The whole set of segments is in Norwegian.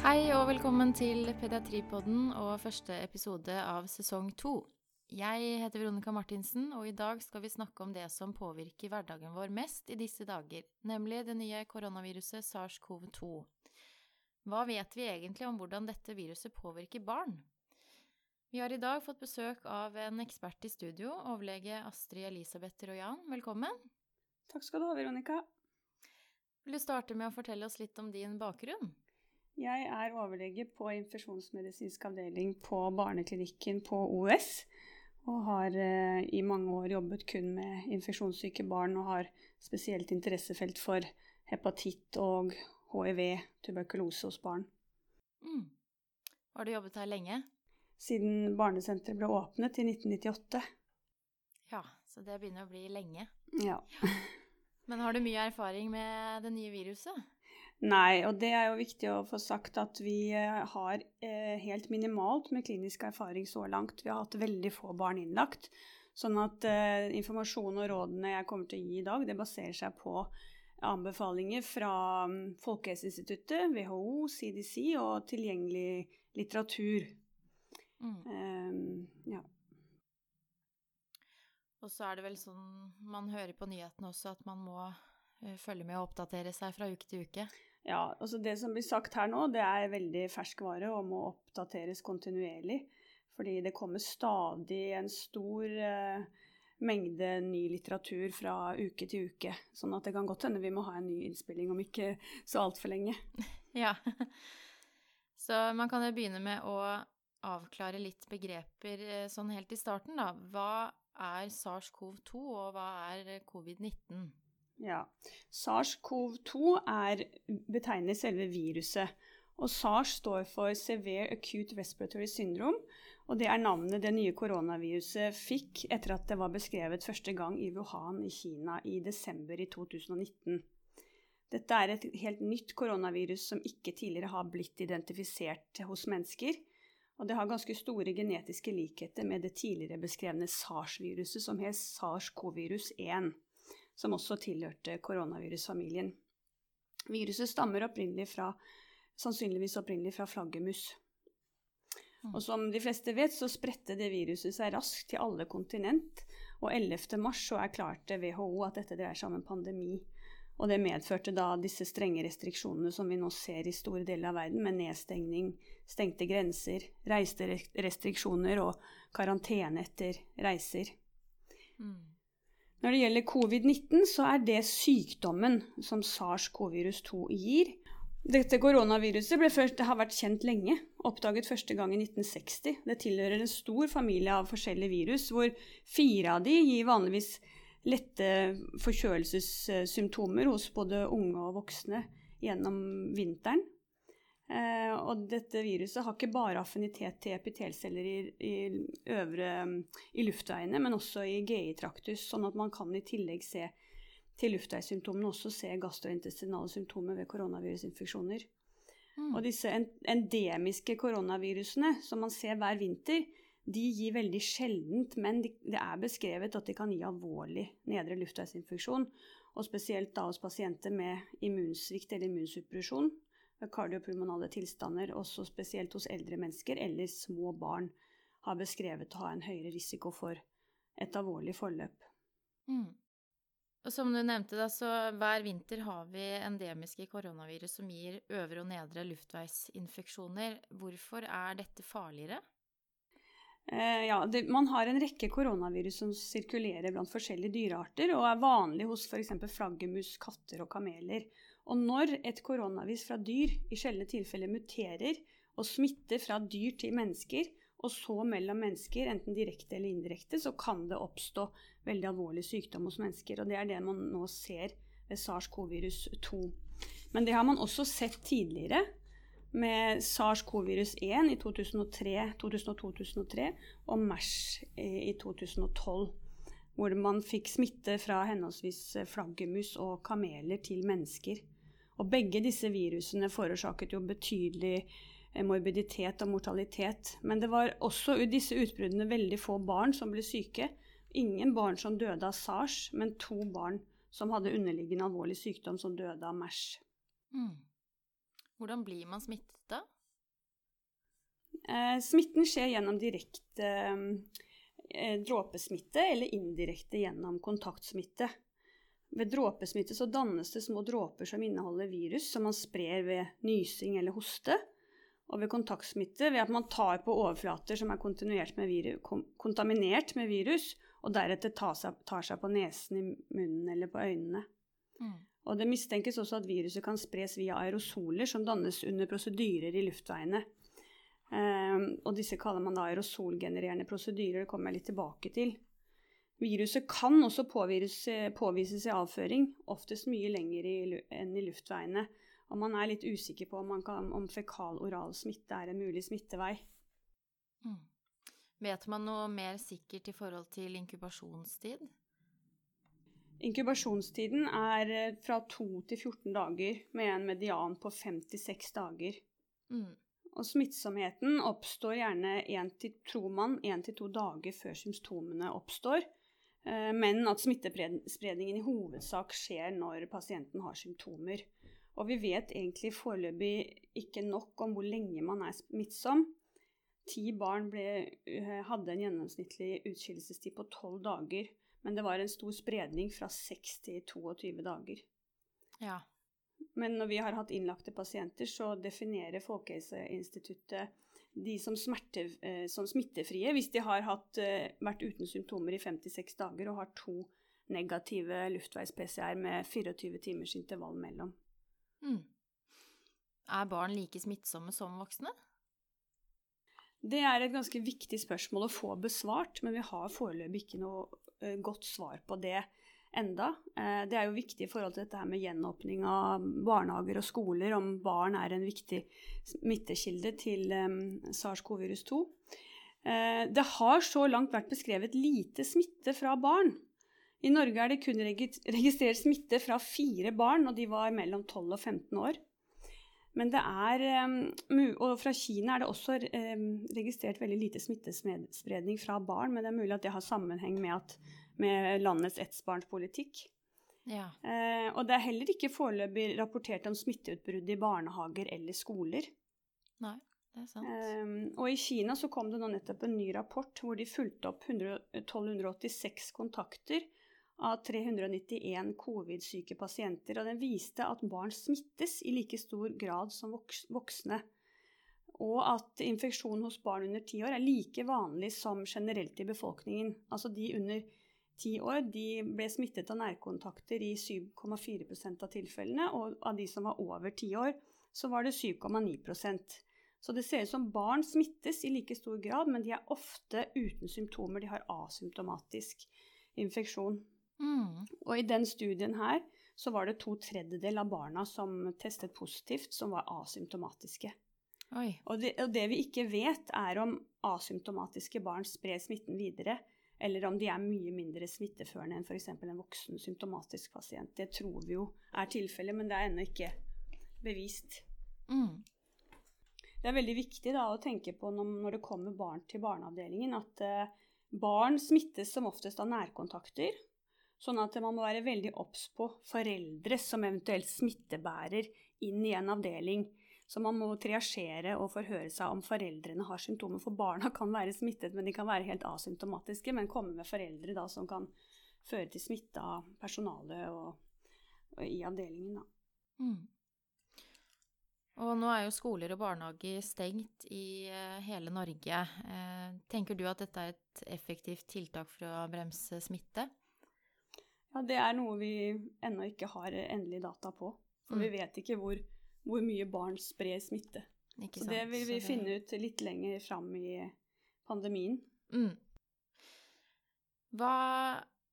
Hei og velkommen til Pediatripodden og første episode av sesong to. Jeg heter Veronica Martinsen, og i dag skal vi snakke om det som påvirker hverdagen vår mest i disse dager, nemlig det nye koronaviruset SARS-CoV-2. Hva vet vi egentlig om hvordan dette viruset påvirker barn? Vi har i dag fått besøk av en ekspert i studio, overlege Astrid Elisabeth Rojan. Velkommen. Takk skal du ha, Veronica. Vil du starte med å fortelle oss litt om din bakgrunn? Jeg er overlege på infeksjonsmedisinsk avdeling på barneklinikken på OUS. Og har eh, i mange år jobbet kun med infeksjonssyke barn og har spesielt interessefelt for hepatitt og hiv, tuberkulose hos barn. Mm. Har du jobbet her lenge? Siden barnesenteret ble åpnet i 1998. Ja, så det begynner å bli lenge. Ja. Men har du mye erfaring med det nye viruset? Nei, og det er jo viktig å få sagt at vi eh, har eh, helt minimalt med klinisk erfaring så langt. Vi har hatt veldig få barn innlagt. Sånn at eh, informasjon og rådene jeg kommer til å gi i dag, det baserer seg på anbefalinger fra um, Folkehelseinstituttet, WHO, CDC og tilgjengelig litteratur. Mm. Um, ja. Og så er det vel sånn man hører på nyhetene også, at man må følge med og oppdatere seg fra uke til uke. Ja, altså det som blir sagt her nå, det er veldig fersk vare og må oppdateres kontinuerlig. Fordi det kommer stadig en stor eh, mengde ny litteratur fra uke til uke. Sånn at det kan godt hende vi må ha en ny innspilling om ikke så altfor lenge. Ja. Så man kan jo begynne med å avklare litt begreper eh, sånn helt i starten, da. Hva er SARS-CoV-2, og hva er covid-19? Ja. SARS-CoV-2 er, betegner selve viruset. Og SARS står for Severe Acute Respiratory Syndrome. Og det er navnet det nye koronaviruset fikk etter at det var beskrevet første gang i Wuhan i Kina i desember i 2019. Dette er et helt nytt koronavirus som ikke tidligere har blitt identifisert hos mennesker. Og det har ganske store genetiske likheter med det tidligere beskrevne SARS-viruset, som het SARS-CoV-virus 1 som også tilhørte koronavirusfamilien. Viruset stammer opprinnelig fra, sannsynligvis opprinnelig fra flaggermus. Mm. Og som de fleste vet, så spredte det viruset seg raskt til alle kontinent. Og 11. mars erklarte WHO at dette dreier seg om en pandemi. Og det medførte da disse strenge restriksjonene som vi nå ser i store deler av verden, med nedstengning, stengte grenser, reiserestriksjoner og karantene etter reiser. Mm. Når det gjelder covid-19, så er det sykdommen som SARS-CoV-2 gir. Dette koronaviruset først, har vært kjent lenge, oppdaget første gang i 1960. Det tilhører en stor familie av forskjellige virus, hvor fire av de gir vanligvis lette forkjølelsessymptomer hos både unge og voksne gjennom vinteren. Eh, og dette viruset har ikke bare affinitet til epitelceller i, i, øvre, i luftveiene, men også i GI-traktus, sånn at man kan i tillegg se til luftveissymptomene også se gastrointestinale symptomer ved koronavirusinfeksjoner. Mm. Og disse endemiske koronavirusene som man ser hver vinter, de gir veldig sjeldent, men det er beskrevet at de kan gi alvorlig nedre luftveisinfeksjon. Og spesielt da hos pasienter med immunsvikt eller immunsuppresjon kardiopulmonale tilstander, også spesielt hos eldre mennesker eller små barn, har beskrevet å ha en høyere risiko for et alvorlig forløp. Mm. Og som du nevnte, da, så hver vinter har vi endemiske koronavirus som gir øvre og nedre luftveisinfeksjoner. Hvorfor er dette farligere? Eh, ja, det, Man har en rekke koronavirus som sirkulerer blant forskjellige dyrearter, og er vanlig hos f.eks. flaggermus, katter og kameler. Og når et koronavirus fra dyr i sjeldne tilfeller muterer og smitter fra dyr til mennesker, og så mellom mennesker, enten direkte eller indirekte, så kan det oppstå veldig alvorlig sykdom hos mennesker. Og det er det man nå ser ved SARS-CoV-virus 2. Men det har man også sett tidligere med SARS-CoV-virus 1 i 2002-2003 og MERS i 2012 hvor man fikk smitte fra henholdsvis flaggermus og kameler til mennesker. Og begge disse virusene forårsaket jo betydelig eh, morbiditet og mortalitet. Men det var også i disse utbruddene veldig få barn som ble syke. Ingen barn som døde av SARS, men to barn som hadde underliggende alvorlig sykdom som døde av MERS. Mm. Hvordan blir man smittet da? Eh, smitten skjer gjennom direkte eh, dråpesmitte eller indirekte gjennom kontaktsmitte. Ved dråpesmitte så dannes det små dråper som inneholder virus, som man sprer ved nysing eller hoste. Og ved kontaktsmitte ved at man tar på overflater som er med virus, kontaminert med virus, og deretter tar seg, tar seg, på nesen, i munnen eller på øynene. Mm. Og det mistenkes også at viruset kan spres via aerosoler som dannes under prosedyrer i luftveiene. Um, og disse kaller man da aerosolgenererende prosedyrer, det kommer jeg litt tilbake til. Viruset kan også påvises i avføring, oftest mye lenger i, enn i luftveiene. Og man er litt usikker på om, kan, om fekal-oral smitte er en mulig smittevei. Mm. Vet man noe mer sikkert i forhold til inkubasjonstid? Inkubasjonstiden er eh, fra 2 til 14 dager, med en median på 56 dager. Mm. Og smittsomheten oppstår gjerne, en til, tror man, én til to dager før symptomene oppstår. Eh, men at smittespredningen i hovedsak skjer når pasienten har symptomer. Og vi vet egentlig foreløpig ikke nok om hvor lenge man er smittsom. Ti barn ble, eh, hadde en gjennomsnittlig utskillelsestid på tolv dager, men det var en stor spredning fra 6 til 22 dager. Ja. Men når vi har hatt innlagte pasienter, så definerer Folkehelseinstituttet de som, smerte, eh, som, smittefrie hvis de har hatt, eh, vært uten symptomer i 56 dager og har to negative luftveis-PCR med 24 timers intervall mellom. Mm. Er barn like smittsomme som voksne? Det er et ganske viktig spørsmål å få besvart, men vi har foreløpig ikke noe uh, godt svar på det enda. Uh, det er jo viktig i forhold til dette her med gjenåpning av barnehager og skoler, om barn er en viktig smittekilde til um, SARS-CoV-2. Uh, det har så langt vært beskrevet lite smitte fra barn. I Norge er det kun registrert smitte fra fire barn, og de var mellom 12 og 15 år. Men det er Og fra Kina er det også registrert veldig lite smittespredning fra barn, men det er mulig at det har sammenheng med, at, med landets ettbarnspolitikk. Ja. Eh, og det er heller ikke foreløpig rapportert om smitteutbrudd i barnehager eller skoler. Nei, det er sant. Eh, og i Kina så kom det nå nettopp en ny rapport hvor de fulgte opp 100, 1286 kontakter av 391 covid-syke pasienter, og den viste at barn smittes i like stor grad som voksne. Og at infeksjon hos barn under ti år er like vanlig som generelt i befolkningen. Altså de under ti år de ble smittet av nærkontakter i 7,4% av tilfellene, og av de som var over ti år, så var det 7,9% Så det ser ut som barn smittes i like stor grad, men de er ofte uten symptomer. De har asymptomatisk infeksjon. Mm. Og i den studien her så var det to tredjedel av barna som testet positivt, som var asymptomatiske. Og det, og det, vi ikke vet, er om asymptomatiske barn sprer smitten videre, eller om de er mye mindre smitteførende enn f.eks. en voksen symptomatisk pasient. Det tror vi jo er tilfellet, men det er ennå ikke bevist. Mm. Det er veldig viktig da, å tenke på når, det kommer barn til barneavdelingen, at uh, barn smittes som oftest av nærkontakter. Sånn at man må være veldig obs på foreldre som eventuelt smittebærer inn i en avdeling. Så man må triasjere og forhøre seg om foreldrene har symptomer. For barna kan være smittet, men de kan være helt asymptomatiske. Men komme med foreldre da, som kan føre til smitte av personalet og, og, i avdelingen. Mm. Og nå er jo skoler og barnehager stengt i uh, hele Norge. Uh, tenker du at dette er et effektivt tiltak for å bremse smitte? Ja, det er noe vi ennå ikke har endelig data på. For mm. vi vet ikke hvor, hvor, mye barn sprer smitte. Ikke så sant? det vil vi det... finne ut litt lenger fram i pandemien. Mm. Hva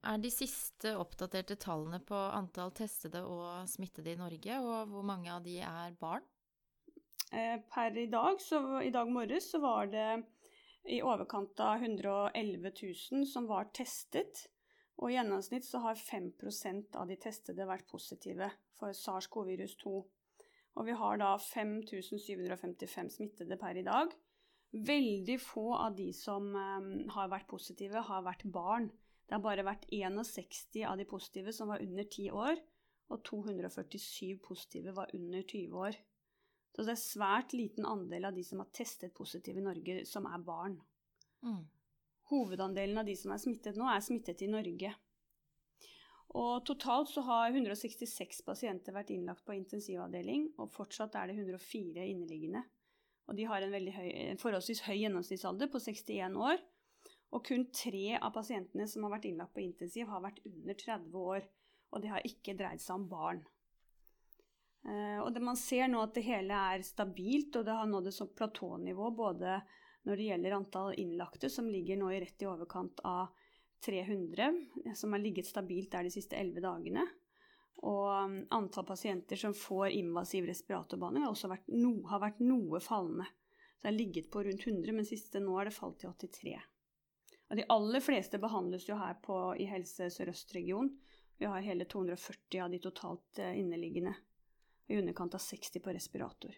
er de siste oppdaterte tallene på antall testede og smittede i Norge, og hvor mange av de er barn? Eh, per i dag, så, i dag morges, så var det i overkant av 111 000 som var testet. Og i gjennomsnitt så har 5% av de testede vært positive for SARS-CoV-2. Og vi har da 5755 smittede per i dag. Veldig få av de som um, har vært positive, har vært barn. Det har bare vært 61 av de positive som var under 10 år, og 247 positive var under 20 år. Så det er svært liten andel av de som har testet positive i Norge, som er barn. Mm. Hovedandelen av de som er smittet nå, er smittet i Norge. Og totalt så har 166 pasienter vært innlagt på intensivavdeling, og fortsatt er det 104 inneliggende. Og de har en, høy, en forholdsvis høy gjennomsnittsalder på 61 år. Og kun tre av pasientene som har vært innlagt på intensiv, har vært under 30 år. Og det har ikke dreid seg om barn. Eh, og det man ser nå at det hele er stabilt, og det har nådd et platånivå både når det gjelder antall innlagte, som ligger nå i rett i overkant av 300, som har ligget stabilt der de siste 11 dagene. Og um, antall pasienter som får invasiv respiratorbehandling, har også vært, no, har vært noe fallende. Så det har ligget på rundt 100, men siste nå har det falt til 83. Og de aller fleste behandles jo her på, i Helse Sør-Øst-regionen. Vi har hele 240 av de totalt eh, inneliggende. I underkant av 60 på respirator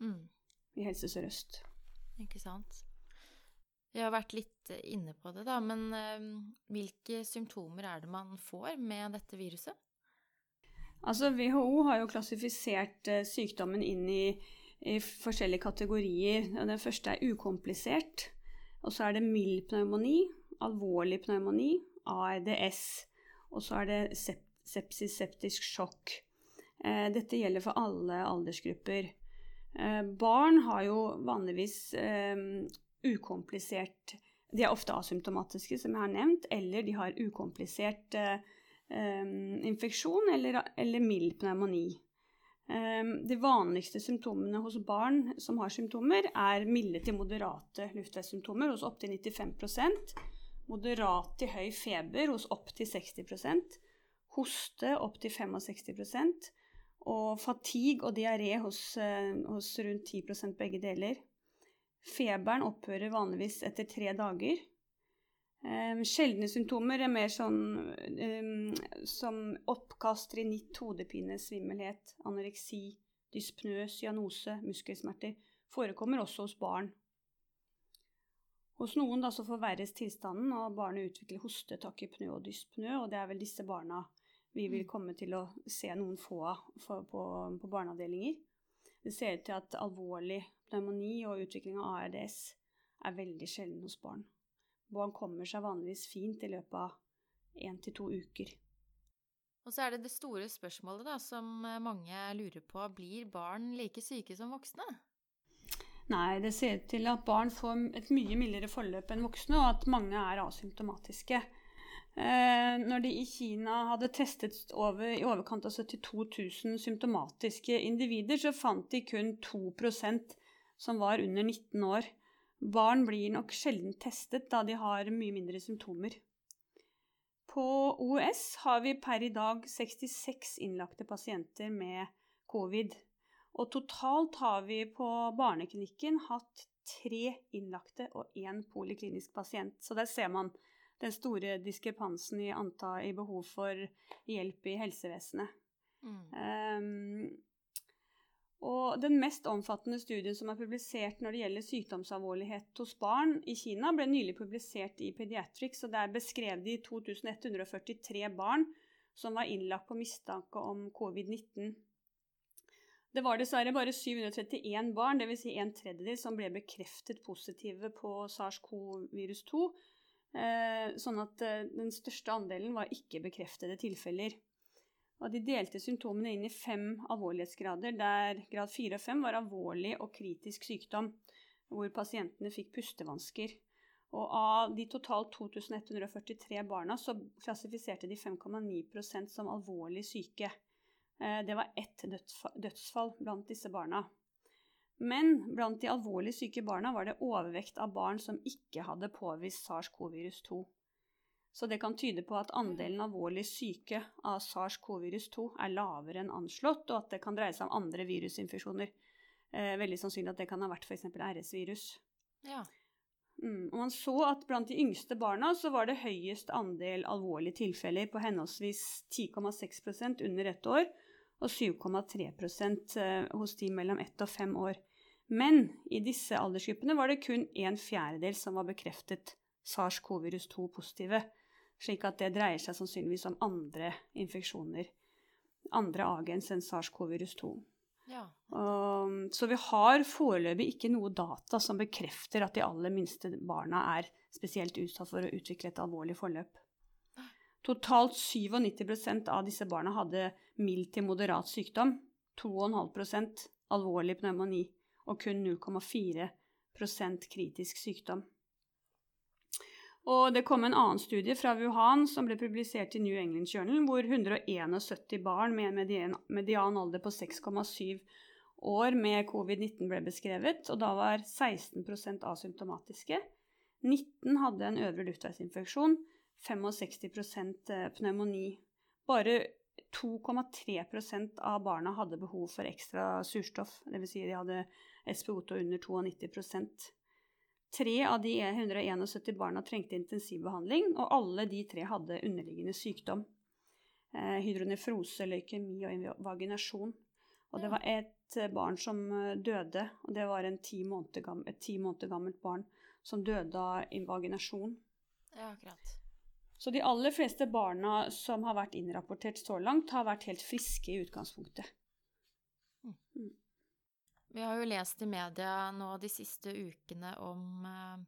mm. i Helse Sør-Øst. Ikke sant. Vi har vært litt inne på det, da, men uh, hvilke symptomer er det man får med dette viruset? Altså, WHO har jo klassifisert uh, sykdommen inn i, i, forskjellige kategorier. Den første er ukomplisert. Og så er det mild pneumoni, alvorlig pneumoni, ARDS. Og så er det sep sepsis, septisk sjokk. Dette gjelder for alle aldersgrupper. Eh, barn har jo vanligvis eh, ukomplisert De er ofte asymptomatiske, som jeg har nevnt, eller de har ukomplisert eh, infeksjon eller, eller mild pneumoni. De vanligste symptomene hos barn som har symptomer, er milde til moderate luftveissymptomer hos opptil 95% moderat til høy feber hos opptil 60% hoste opptil 65 og fatigue og diaré hos, eh, hos rundt 10 begge deler. Feberen opphører vanligvis etter tre dager. Um, sjeldne symptomer er mer sånn um, som oppkast, rinitt, hodepine, svimmelhet, anoreksi, dyspnø, cyanose, muskelsmerter. Forekommer også hos barn. Hos noen da, så forverres tilstanden, og barnet utvikler hoste, takypnø og dyspnø, og det er vel disse barna vi vil mm. komme til å se noen få av på, på barneavdelinger. Det ser ut til at alvorlig pneumoni og utvikling av ARDS er veldig sjelden hos barn. Barn kommer seg vanligvis fint i løpet av én til to uker. Og så er det det store spørsmålet da, som mange lurer på. Blir barn like syke som voksne? Nei, det ser ut til at barn får et mye mildere forløp enn voksne, og at mange er asymptomatiske. Eh, når de i Kina hadde testet over, i overkant av 72 000 symptomatiske individer, så fant de kun 2 som var under 19 år. Barn blir nok sjelden testet da de har mye mindre symptomer. På OUS har vi per i dag 66 innlagte pasienter med covid. Og totalt har vi på barneklinikken hatt tre innlagte og én poliklinisk pasient. Så der ser man den store diskrepansen i antall i behov for hjelp i helsevesenet. Mm. Um, og den mest omfattende studien som er publisert når det gjelder sykdomsalvorlighet hos barn i Kina, ble nylig publisert i Pediatrics, og der beskrev de 2143 barn som var innlagt på mistanke om covid-19. Det var dessverre bare 731 barn, dvs. Si en tredjedel, som ble bekreftet positive på SARS-CoV-virus 2, Eh, sånn at eh, den største andelen var ikke-bekreftede tilfeller. Og de delte symptomene inn i fem alvorlighetsgrader, der grad 4 og 5 var alvorlig og kritisk sykdom, hvor pasientene fikk pustevansker. Og av de totalt 2143 barna så klassifiserte de 5,9% som alvorlig syke. Eh, det var ett dødsfall blant disse barna. Men blant de alvorlig syke barna var det overvekt av barn som ikke hadde påvist SARS-CoV-virus 2. Så det kan tyde på at andelen alvorlig syke av SARS-CoV-virus 2 er lavere enn anslått, og at det kan dreie seg om andre virusinfeksjoner. Eh, veldig sannsynlig at det kan ha vært f.eks. RS-virus. Ja. Mm, og man så at blant de yngste barna så var det høyest andel alvorlige tilfeller på henholdsvis 10,6% under ett år og 7,3 eh, hos de mellom ett og fem år. Men i disse aldersgruppene var det kun en fjerdedel som var bekreftet SARS-CoV-2 positive, slik at det dreier seg sannsynligvis om andre infeksjoner, andre agens enn SARS-CoV-2. Ja. Um, så vi har foreløpig ikke noe data som bekrefter at de aller minste barna er spesielt utsatt for å utvikle et alvorlig forløp. Totalt 97% av disse barna hadde mild til moderat sykdom, 2,5% alvorlig pneumoni og kun 0,4% kritisk sykdom. Og det kom en annen studie fra Wuhan som ble publisert i New England Journal, hvor 171 barn med en median alder på 6,7 år med covid-19 ble beskrevet, og da var 16% asymptomatiske. 19 hadde en øvre luftveisinfeksjon, 65 eh, pneumoni. Bare 2,3% av barna hadde behov for ekstra surstoff, dvs. Si de hadde SPO2 under 92 Tre av de 171 barna trengte intensivbehandling, og alle de tre hadde underliggende sykdom. Eh, hydronefrose, leukemi og vaginasjon. Og det var et eh, barn som eh, døde, og det var ti gammel, et ti måneder gammelt barn som døde av invaginasjon. Ja, akkurat. Så de aller fleste barna som har vært innrapportert så langt, har vært helt friske i utgangspunktet. Vi har jo lest i media nå de siste ukene om eh,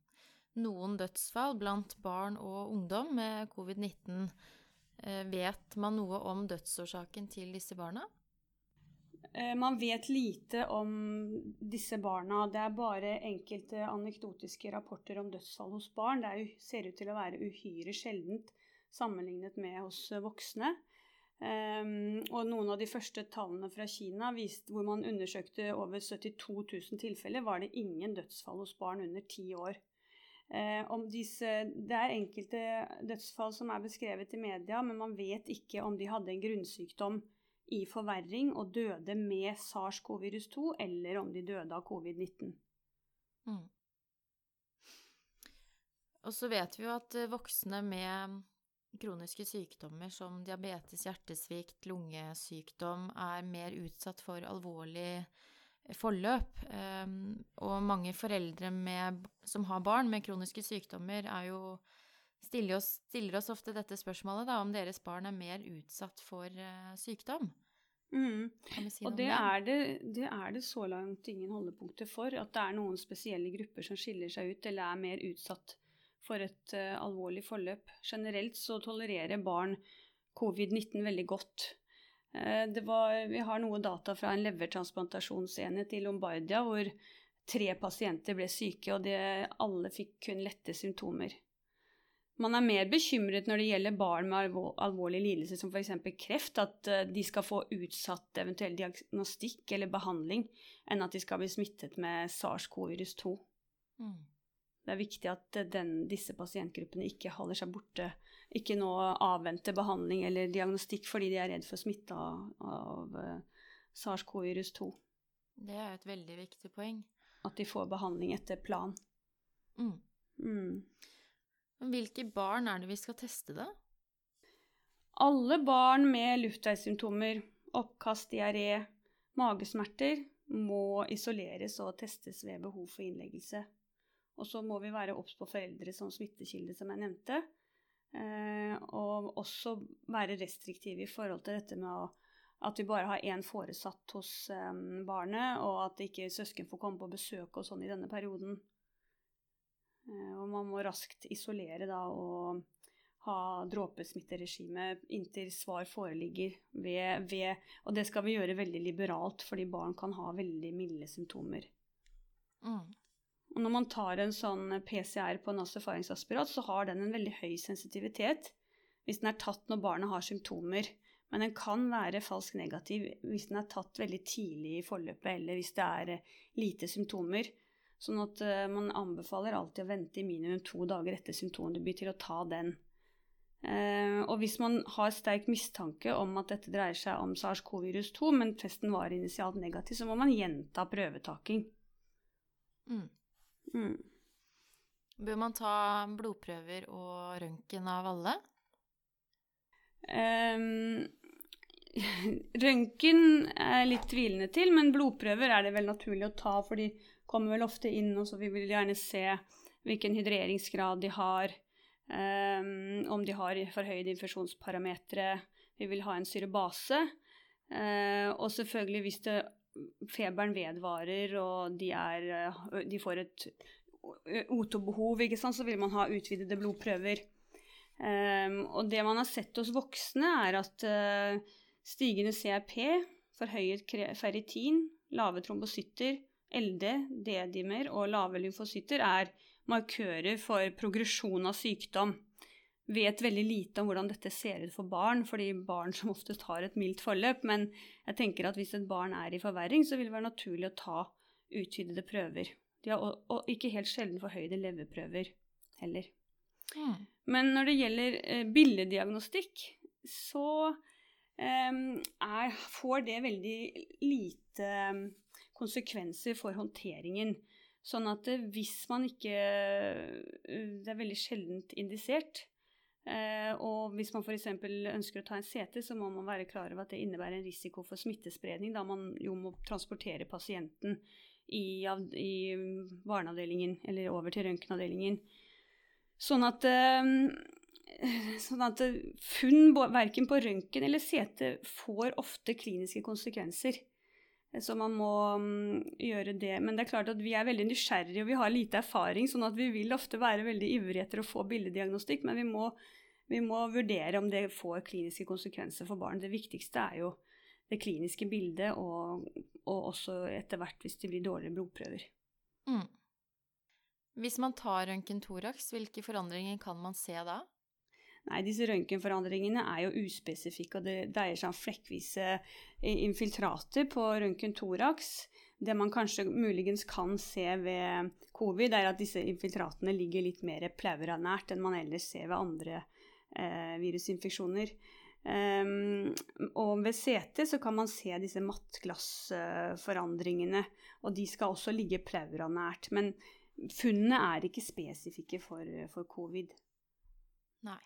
noen dødsfall blant barn og ungdom med covid-19. Eh, vet man noe om dødsårsaken til disse barna? Eh, man vet lite om disse barna. Det er bare enkelte anekdotiske rapporter om dødsfall hos barn. Det jo, ser ut til å være uhyre sjeldent sammenlignet med hos voksne. Um, og noen av de første tallene fra Kina viste, hvor man undersøkte over 72 000 tilfeller, var det ingen dødsfall hos barn under ti år. Uh, disse, det er enkelte dødsfall som er beskrevet i media, men man vet ikke om de hadde en grunnsykdom i forverring og døde med SARS-CoV-2, eller om de døde av covid-19. Mm. Og så vet vi jo at eh, voksne med kroniske sykdommer som diabetes, hjertesvikt, lungesykdom er mer utsatt for alvorlig forløp. Ehm, og mange foreldre med, som har barn med kroniske sykdommer, er jo stiller oss, stiller oss ofte dette spørsmålet da, om deres barn er mer utsatt for uh, sykdom. Mm. Si og det, det? Er det, det, er det, så langt ingen holdepunkter for. At det er noen spesielle grupper som skiller seg ut eller er mer utsatt for et uh, alvorlig forløp. Generelt så tolererer barn covid-19 veldig godt. Uh, var, vi har noe data fra en levertransplantasjonsenhet i Lombardia hvor tre pasienter ble syke, og det, alle fikk kun lette symptomer. Man er mer bekymret når det gjelder barn med alvor, alvorlige lidelser som f.eks. kreft, at uh, de skal få utsatt eventuell diagnostikk eller behandling, enn at de skal bli smittet med SARS-CoV-2. Mm. Det er viktig at den, disse pasientgruppene ikke holder seg borte, ikke nå avventer behandling eller diagnostikk fordi de er redd for smitte av, av uh, SARS-CoV-2. Det er et veldig viktig poeng. At de får behandling etter plan. Mm. Mm. Hvilke barn er det vi skal teste, da? Alle barn med luftveissymptomer, oppkast, diaré, magesmerter, må isoleres og testes ved behov for innleggelse. Og så må vi være obs på foreldre som smittekilde, som jeg nevnte. Eh, og også være restriktive i forhold til dette med å, at vi bare har én foresatt hos eh, barnet, og at ikke søsken får komme på besøk og sånn i denne perioden. Eh, og man må raskt isolere da og ha dråpesmitteregime inntil svar foreligger ved, ved Og det skal vi gjøre veldig liberalt, fordi barn kan ha veldig milde symptomer. Mm. Og når man tar en sånn PCR på en nasofaringsaspirat, så har den en veldig høy sensitivitet hvis den er tatt når barnet har symptomer. Men den kan være falsk negativ hvis den er tatt veldig tidlig i forløpet, eller hvis det er eh, lite symptomer. Sånn at uh, man anbefaler alltid å vente i minimum to dager etter symptomdebut til å ta den. Uh, og hvis man har sterk mistanke om at dette dreier seg om SARS-CoV-2, men testen var initialt negativ, så må man gjenta prøvetaking. Mm. Mm. Bør man ta blodprøver og røntgen av alle? Um, røntgen er litt tvilende til, men blodprøver er det vel naturlig å ta, for de kommer vel ofte inn, og så vi vil gjerne se hvilken hydreringsgrad de har, um, om de har forhøyde infeksjonsparametere. Vi vil ha en syrebase. Uh, og selvfølgelig hvis det feberen vedvarer, og de, er, de får et O2-behov, så vil man ha utvidede blodprøver. Um, og det man har sett hos voksne, er at uh, stigende CRP, forhøyet ferritin, lave trombosytter, LD, D-dimer og lave lymfocytter er markører for progresjon av sykdom. Vet veldig lite om hvordan dette ser ut for barn, fordi barn som oftest har et mildt forløp. Men jeg tenker at hvis et barn er i forverring, så vil det være naturlig å ta utvidede prøver. De har og, og ikke helt sjelden forhøyde leverprøver heller. Mm. Men når det gjelder eh, billeddiagnostikk, så eh, er, får det veldig lite eh, konsekvenser for håndteringen. Sånn at eh, hvis man ikke eh, Det er veldig sjeldent indisert. Eh, og hvis man f.eks. ønsker å ta en CT, så må man være klar over at det innebærer en risiko for smittespredning, da man jo må transportere pasienten i, i barneavdelingen eller over til røntgenavdelingen. Sånn at, sånn at funn verken på røntgen eller CT får ofte kliniske konsekvenser. Så man må um, gjøre det. Men det er klart at vi er veldig nysgjerrige og vi har lite erfaring, sånn at vi vil ofte være veldig ivrige etter å få billeddiagnostikk, men vi må, vi må, vurdere om det får kliniske konsekvenser for barn. Det viktigste er jo det kliniske bildet, og, og også etter hvert hvis det blir dårligere blodprøver. Mm. Hvis man tar røntgen thorax, hvilke forandringer kan man se da? Nei, disse røntgenforandringene er jo uspesifikke, og det dreier seg om flekkvise infiltrater på røntgen thorax. Det man kanskje muligens kan se ved covid, er at disse infiltratene ligger litt mer pleuranært enn man ellers ser ved andre eh, virusinfeksjoner. Um, og ved CT så kan man se disse mattglassforandringene, og de skal også ligge pleuranært. Men funnene er ikke spesifikke for, for covid. Nei.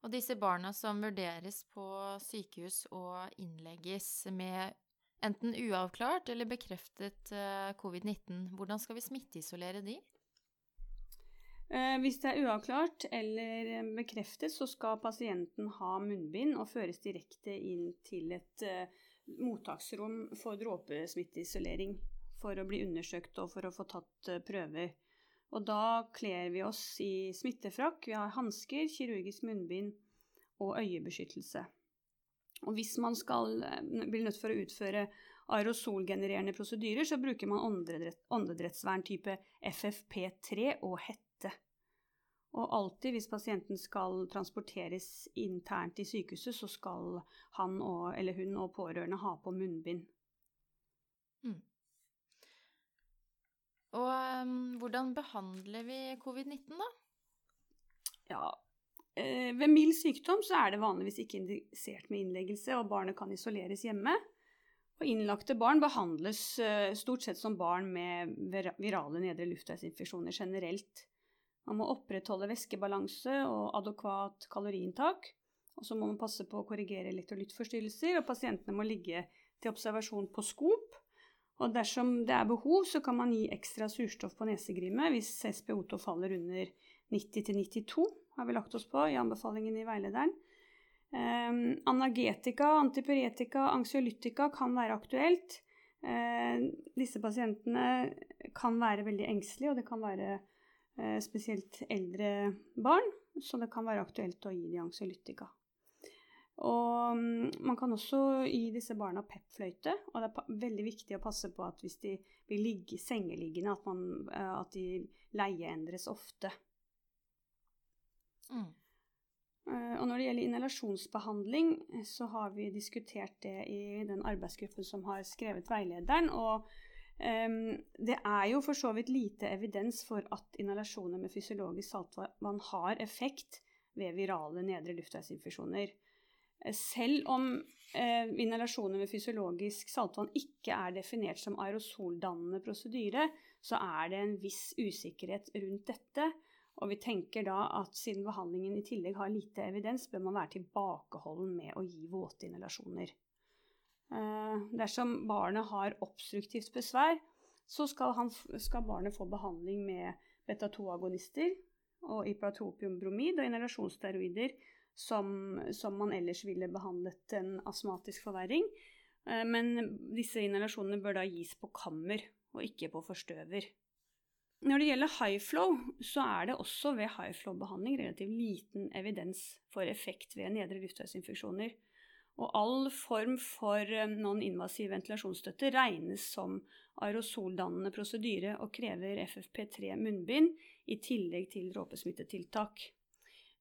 Og disse barna som vurderes på sykehus og innlegges med enten uavklart eller bekreftet eh, covid-19, hvordan skal vi smitteisolere de? Eh, hvis det er uavklart eller bekreftet, så skal pasienten ha munnbind og føres direkte inn til et eh, mottaksrom for dråpesmitteisolering for å bli undersøkt og for å få tatt prøver. Og da kler vi oss i smittefrakk. Vi har hansker, kirurgisk munnbind og øyebeskyttelse. Og hvis man skal, eh, blir nødt for å utføre aerosolgenererende prosedyrer, så bruker man åndedrettsvern type FFP3 og hette. Og alltid hvis pasienten skal transporteres internt i sykehuset, så skal han og, eller hun og pårørende ha på munnbind. Mm. Og um, hvordan behandler vi covid-19, da? Ja, eh, ved mild sykdom så er det vanligvis ikke indisert med innleggelse, og barnet kan isoleres hjemme. Og innlagte barn behandles eh, stort sett som barn med virale nedre luftveisinfeksjoner generelt. Man må opprettholde væskebalanse og adekvat kaloriinntak. Og så må man passe på å korrigere elektrolyttforstyrrelser, og pasientene må ligge til observasjon på skop og dersom det er behov, så kan man gi ekstra surstoff på nesegrimet hvis SPO2 faller under 90-92, har vi lagt oss på i anbefalingen i veilederen. Um, analgetika, antipyretika, anxiolytika kan være aktuelt. Uh, disse pasientene kan være veldig engstelige, og det kan være uh, spesielt eldre barn, så det kan være aktuelt å gi de anxiolytika. Og mm, man kan også gi disse barna pepfløyte, og det er veldig viktig å passe på at hvis de blir ligge, sengeliggende, at, man, eh, at de leieendres ofte. Mm. Eh, og når det gjelder inhalasjonsbehandling, så har vi diskutert det i den arbeidsgruppen som har skrevet veilederen. Og um, det er jo for så vidt lite evidens for at inhalasjoner med fysiologisk saltvann har effekt ved virale nedre luftveisinfeksjoner. Selv om eh, inhalasjoner med fysiologisk saltvann ikke er definert som aerosoldannende prosedyre, så er det en viss usikkerhet rundt dette. Og vi tenker da at siden behandlingen i tillegg har lite evidens, bør man være tilbakeholden med å gi våte inhalasjoner. Eh, dersom barnet har obstruktivt besvær, så skal, han, skal barnet få behandling med beta-2-agonister og ipratropiumbromid og inhalasjonssteroider som, som, man ellers ville behandlet en astmatisk forverring. Eh, men disse inhalasjonene bør da gis på kammer og ikke på forstøver. Når det gjelder high flow, så er det også ved high flow-behandling relativt liten evidens for effekt ved nedre luftveisinfeksjoner. Og all form for eh, non-invasiv ventilasjonsstøtte regnes som aerosoldannende prosedyre og krever FFP3 munnbind i tillegg til dråpesmittetiltak.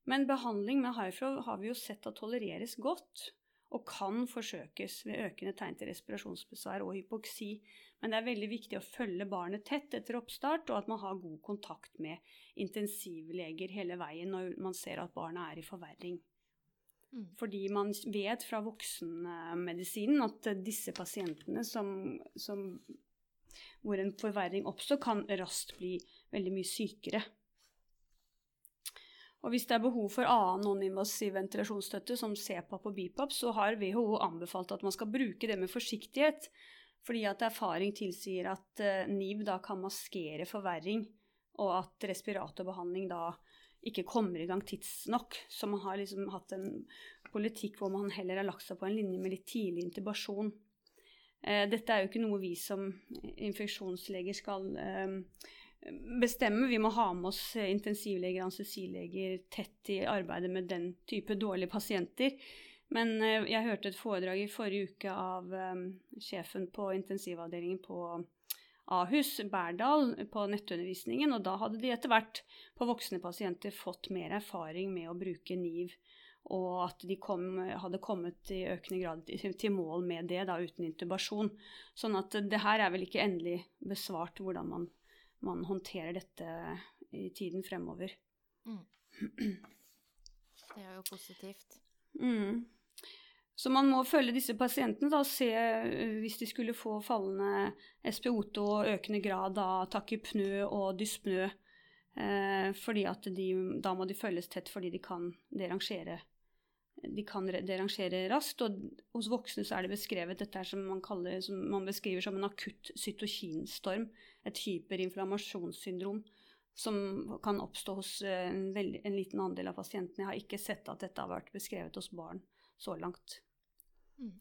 Men behandling med high har vi jo sett at tolereres godt, og kan forsøkes ved økende tegn til respirasjonsbesvær og hypoksi. Men det er veldig viktig å følge barnet tett etter oppstart, og at man har god kontakt med intensivleger hele veien når man ser at barnet er i forverring. Mm. Fordi man vet fra voksenmedisinen at disse pasientene som, som, hvor en forverring oppstår, kan raskt bli veldig mye sykere. Og hvis det er behov for annen non-invasiv ventilasjonsstøtte, som CPAP og BIPAP, så har WHO anbefalt at man skal bruke det med forsiktighet, fordi at erfaring tilsier at uh, NIV da kan maskere forverring, og at respiratorbehandling da ikke kommer i gang tidsnok. Så man har liksom hatt en politikk hvor man heller har lagt seg på en linje med litt tidlig intubasjon. Uh, dette er jo ikke noe vi som infeksjonsleger skal uh, bestemme. Vi må ha med oss intensivleger og anestesileger tett i arbeidet med den type dårlige pasienter. Men eh, jeg hørte et foredrag i forrige uke av um, sjefen på intensivavdelingen på Ahus, Berdal, på nettundervisningen, og da hadde de etter hvert på voksne pasienter fått mer erfaring med å bruke NIV, og at de kom, hadde kommet i økende grad til mål med det, da uten intubasjon. Sånn at det her er vel ikke endelig besvart hvordan man man håndterer dette i tiden fremover. Mm. Det er jo positivt. Mm. Så man må følge disse pasientene da, og se eh, hvis de skulle få fallende SPO2 og økende grad av takypnø og dyspnø. Eh, fordi at de, da må de følges tett fordi de kan derangere de kan derangere raskt. Og hos voksne så er det beskrevet dette som man, kaller, som man beskriver som en akutt cytokinstorm. Et hyperinflammasjonssyndrom som kan oppstå hos eh, en, veldig, en, liten andel av pasientene. Jeg har ikke sett at dette har vært beskrevet hos barn så langt. Mm.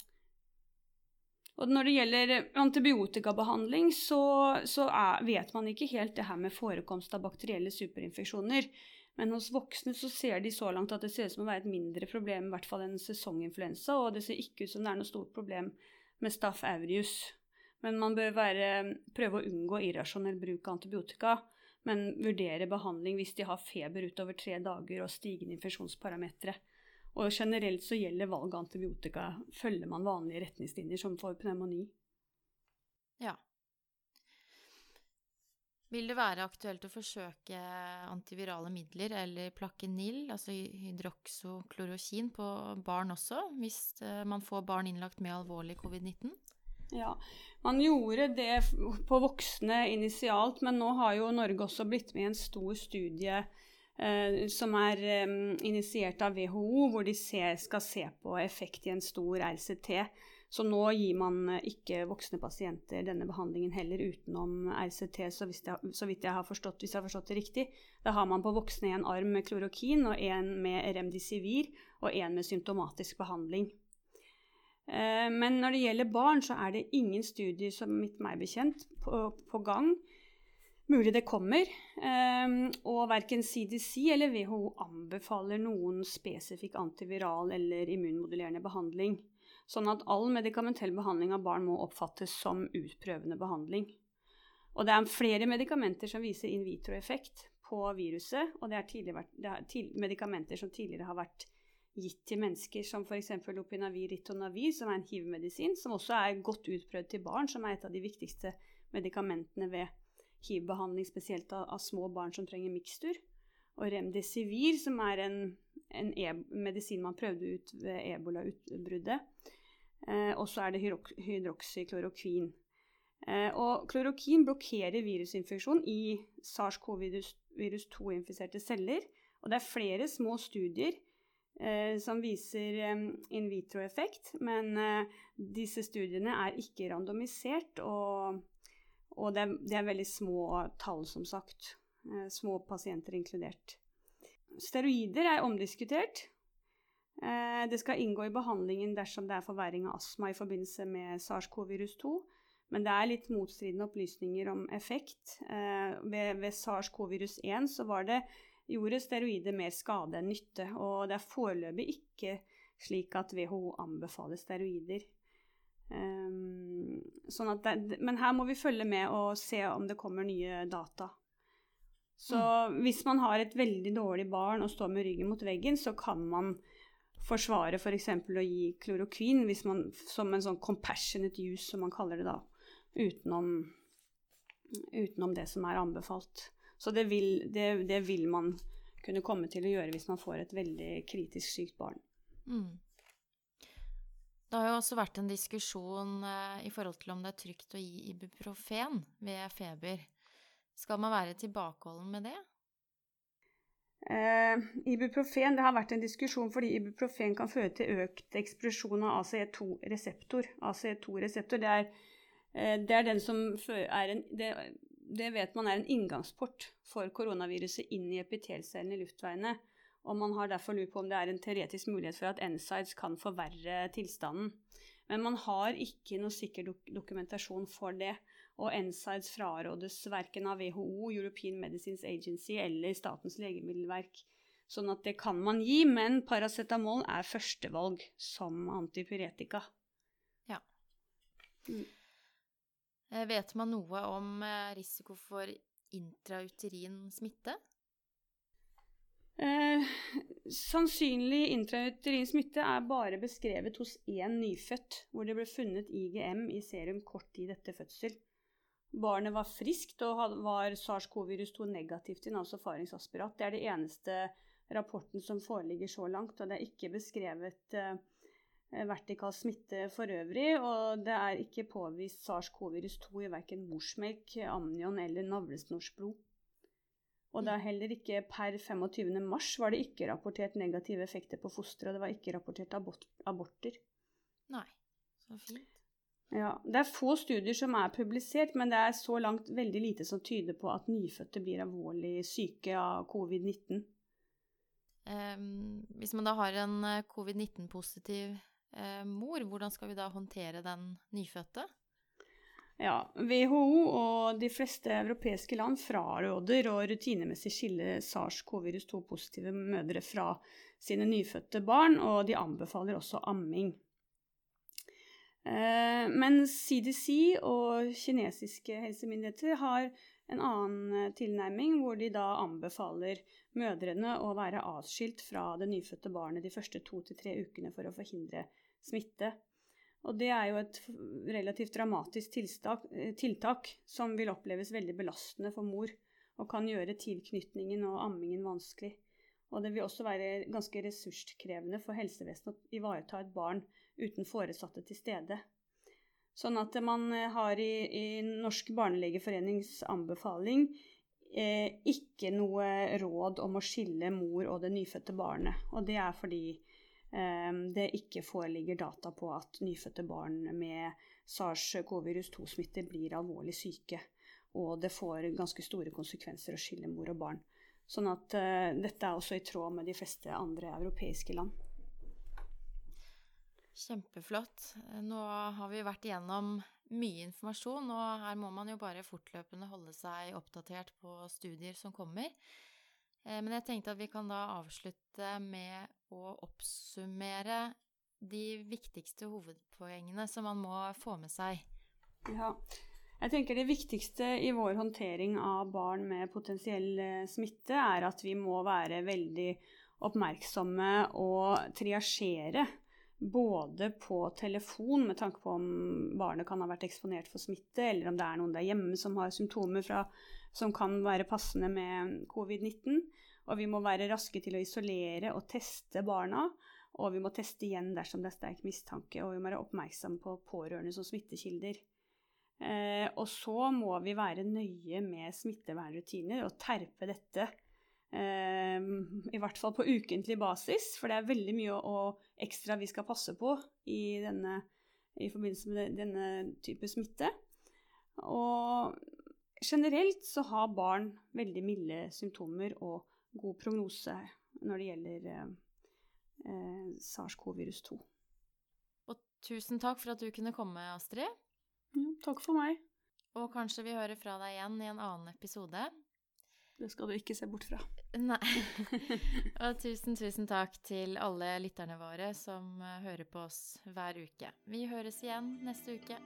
Og når det gjelder antibiotikabehandling, så, så er, vet man ikke helt det her med forekomst av bakterielle superinfeksjoner. Men hos voksne så ser de så langt at det ser ut som å være et mindre problem, i hvert fall enn sesonginfluensa, og det ser ikke ut som det er noe stort problem med staff aureus. Men man bør være, prøve å unngå irrasjonell bruk av antibiotika, men vurdere behandling hvis de har feber utover tre dager og stigende infeksjonsparametere. Og generelt så gjelder valg av antibiotika følger man vanlige retningslinjer som for pneumoni. Ja, vil det være aktuelt å forsøke antivirale midler eller plakenil, altså hydroksoklorokin, på barn også, hvis eh, man får barn innlagt med alvorlig covid-19? Ja, man gjorde det på voksne initialt, men nå har jo Norge også blitt med i en stor studie eh, som er eh, initiert av WHO, hvor de ser, skal se på effekt i en stor RCT. Så nå gir man eh, ikke voksne pasienter denne behandlingen heller utenom RCT, så, jeg, så vidt jeg har forstått, hvis jeg har forstått det riktig. Da har man på voksne en arm med klorokin og en med remdesivir og en med symptomatisk behandling. Eh, men når det gjelder barn, så er det ingen studier som mitt meg bekjent på, på gang. Mulig det kommer. Eh, og verken CDC eller WHO anbefaler noen spesifikk antiviral eller immunmodulerende behandling sånn at all medikamentell behandling av barn må oppfattes som utprøvende behandling. Og det er flere medikamenter som viser in vitro-effekt på viruset, og det er, vært, det er til, medikamenter som tidligere har vært gitt til mennesker, som f.eks. lopinavir ritonavir, som er en hiv-medisin, som også er godt utprøvd til barn, som er et av de viktigste medikamentene ved hiv-behandling, spesielt av, av, små barn som trenger mikstur. Og remdesivir, som er en, en e medisin man prøvde ut ved ebolautbruddet. Eh, og så er det hydroksyklorokvin. Eh, og klorokin blokkerer virusinfeksjon i SARS-CoV-virus 2-infiserte celler. Og det er flere små studier eh, som viser eh, in vitro-effekt, men eh, disse studiene er ikke randomisert, og, og det, er, det, er, veldig små tall, som sagt. Eh, små pasienter inkludert. Steroider er omdiskutert. Eh, det skal inngå i behandlingen dersom det er forverring av astma i forbindelse med SARS-CoV-virus 2. Men det er litt motstridende opplysninger om effekt. Eh, ved, ved SARS-CoV-virus 1 så var det, gjorde steroider mer skade enn nytte. Og det er foreløpig ikke slik at WHO anbefaler steroider. Um, sånn det, men her må vi følge med og se om det kommer nye data. Så mm. hvis man har et veldig dårlig barn og står med ryggen mot veggen, så kan man forsvare f.eks. For å gi klorokvin man, som en sånn compassionate use, som man kaller det da, utenom, utenom det som er anbefalt. Så det vil, det, det vil, man kunne komme til å gjøre hvis man får et veldig kritisk sykt barn. Mm. Det har jo også vært en diskusjon eh, i forhold til om det er trygt å gi ibuprofen ved feber. Skal man være tilbakeholden med det? Eh, ibuprofen det har vært en diskusjon fordi ibuprofen kan føre til økt eksplosjon av ACE2-reseptor. ACE2-reseptor det, eh, det, er den som er en det, det, vet man er en inngangsport for koronaviruset inn i epitelcellene i luftveiene og man har derfor lurt på om det er en teoretisk mulighet for at NSIDES kan forverre tilstanden. Men man har ikke noe sikker dok dokumentasjon for det, og NSIDES frarådes verken av WHO, European Medicines Agency eller Statens legemiddelverk. Sånn at det kan man gi, men paracetamol er førstevalg som antipyretika. Ja. Mm. Eh, vet man noe om eh, risiko for intrauterin smitte? Eh, sannsynlig intrauterin smitte er bare beskrevet hos én nyfødt, hvor det ble funnet IGM i serum kort tid etter fødsel. Barnet var friskt og var SARS-CoV-virus 2 negativt i nasofaringsaspirat. Det er det eneste rapporten som foreligger så langt, og det er ikke beskrevet eh, vertikal smitte for øvrig. Og det er ikke påvist SARS-CoV-virus 2 i verken morsmelk, amnion eller navlesnorsblod. Og det er heller ikke per 25. mars var det ikke rapportert negative effekter på fosteret, og det var ikke rapportert abort aborter. Nei, så fint. Ja, Det er få studier som er publisert, men det er så langt veldig lite som tyder på at nyfødte blir alvorlig syke av covid-19. Um, hvis man da har en eh, covid-19-positiv uh, mor, hvordan skal vi da håndtere den nyfødte? Ja, WHO og de fleste europeiske land fraråder å rutinemessig skille SARS-CoV-2-positive mødre fra sine nyfødte barn, og de anbefaler også amming. Eh, men CDC og kinesiske helsemyndigheter har en annen tilnærming, hvor de da anbefaler mødrene å være atskilt fra det nyfødte barnet de første to til tre ukene for å forhindre smitte. Og det er jo et relativt dramatisk tiltak, eh, tiltak, som vil oppleves veldig belastende for mor, og kan gjøre tilknytningen og ammingen vanskelig. Og det vil også være ganske ressurskrevende for helsevesenet å ivareta et barn uten foresatte til stede. Sånn at man eh, har i, i Norsk barnelegeforenings anbefaling eh, ikke noe råd om å skille mor og det nyfødte barnet. Og det er fordi eh, det ikke foreligger data på at nyfødte barn med SARS-CoV-2-smitte blir alvorlig syke. Og det får ganske store konsekvenser å skille mor og barn. Sånn at uh, dette er også i tråd med de fleste andre europeiske land. Kjempeflott. Nå har vi vært igjennom mye informasjon, og her må man jo bare fortløpende holde seg oppdatert på studier som kommer. Eh, men jeg tenkte at vi kan da avslutte med å oppsummere de viktigste hovedpoengene som man må få med seg. Ja. Jeg tenker Det viktigste i vår håndtering av barn med potensiell eh, smitte, er at vi må være veldig oppmerksomme og triasjere. Både på telefon, med tanke på om barnet kan ha vært eksponert for smitte, eller om det er noen der hjemme som har symptomer fra, som kan være passende med covid-19. Og vi må være raske til å isolere og teste barna. Og vi må teste igjen dersom det er sterk mistanke, og vi må være oppmerksomme på pårørende som smittekilder. Eh, og så må vi være nøye med smittevernrutiner og terpe dette. Eh, I hvert fall på ukentlig basis, for det er veldig mye og ekstra vi skal passe på i, denne, i forbindelse med denne type smitte. Og generelt så har barn veldig milde symptomer og god prognose når det gjelder eh, SARS-CoV-virus 2. Og tusen takk for at du kunne komme, Astrid. Ja, takk for meg. Og kanskje vi hører fra deg igjen i en annen episode. Det skal du ikke se bort fra. Nei. Og tusen, tusen takk til alle lytterne våre som hører på oss hver uke. Vi høres igjen neste uke.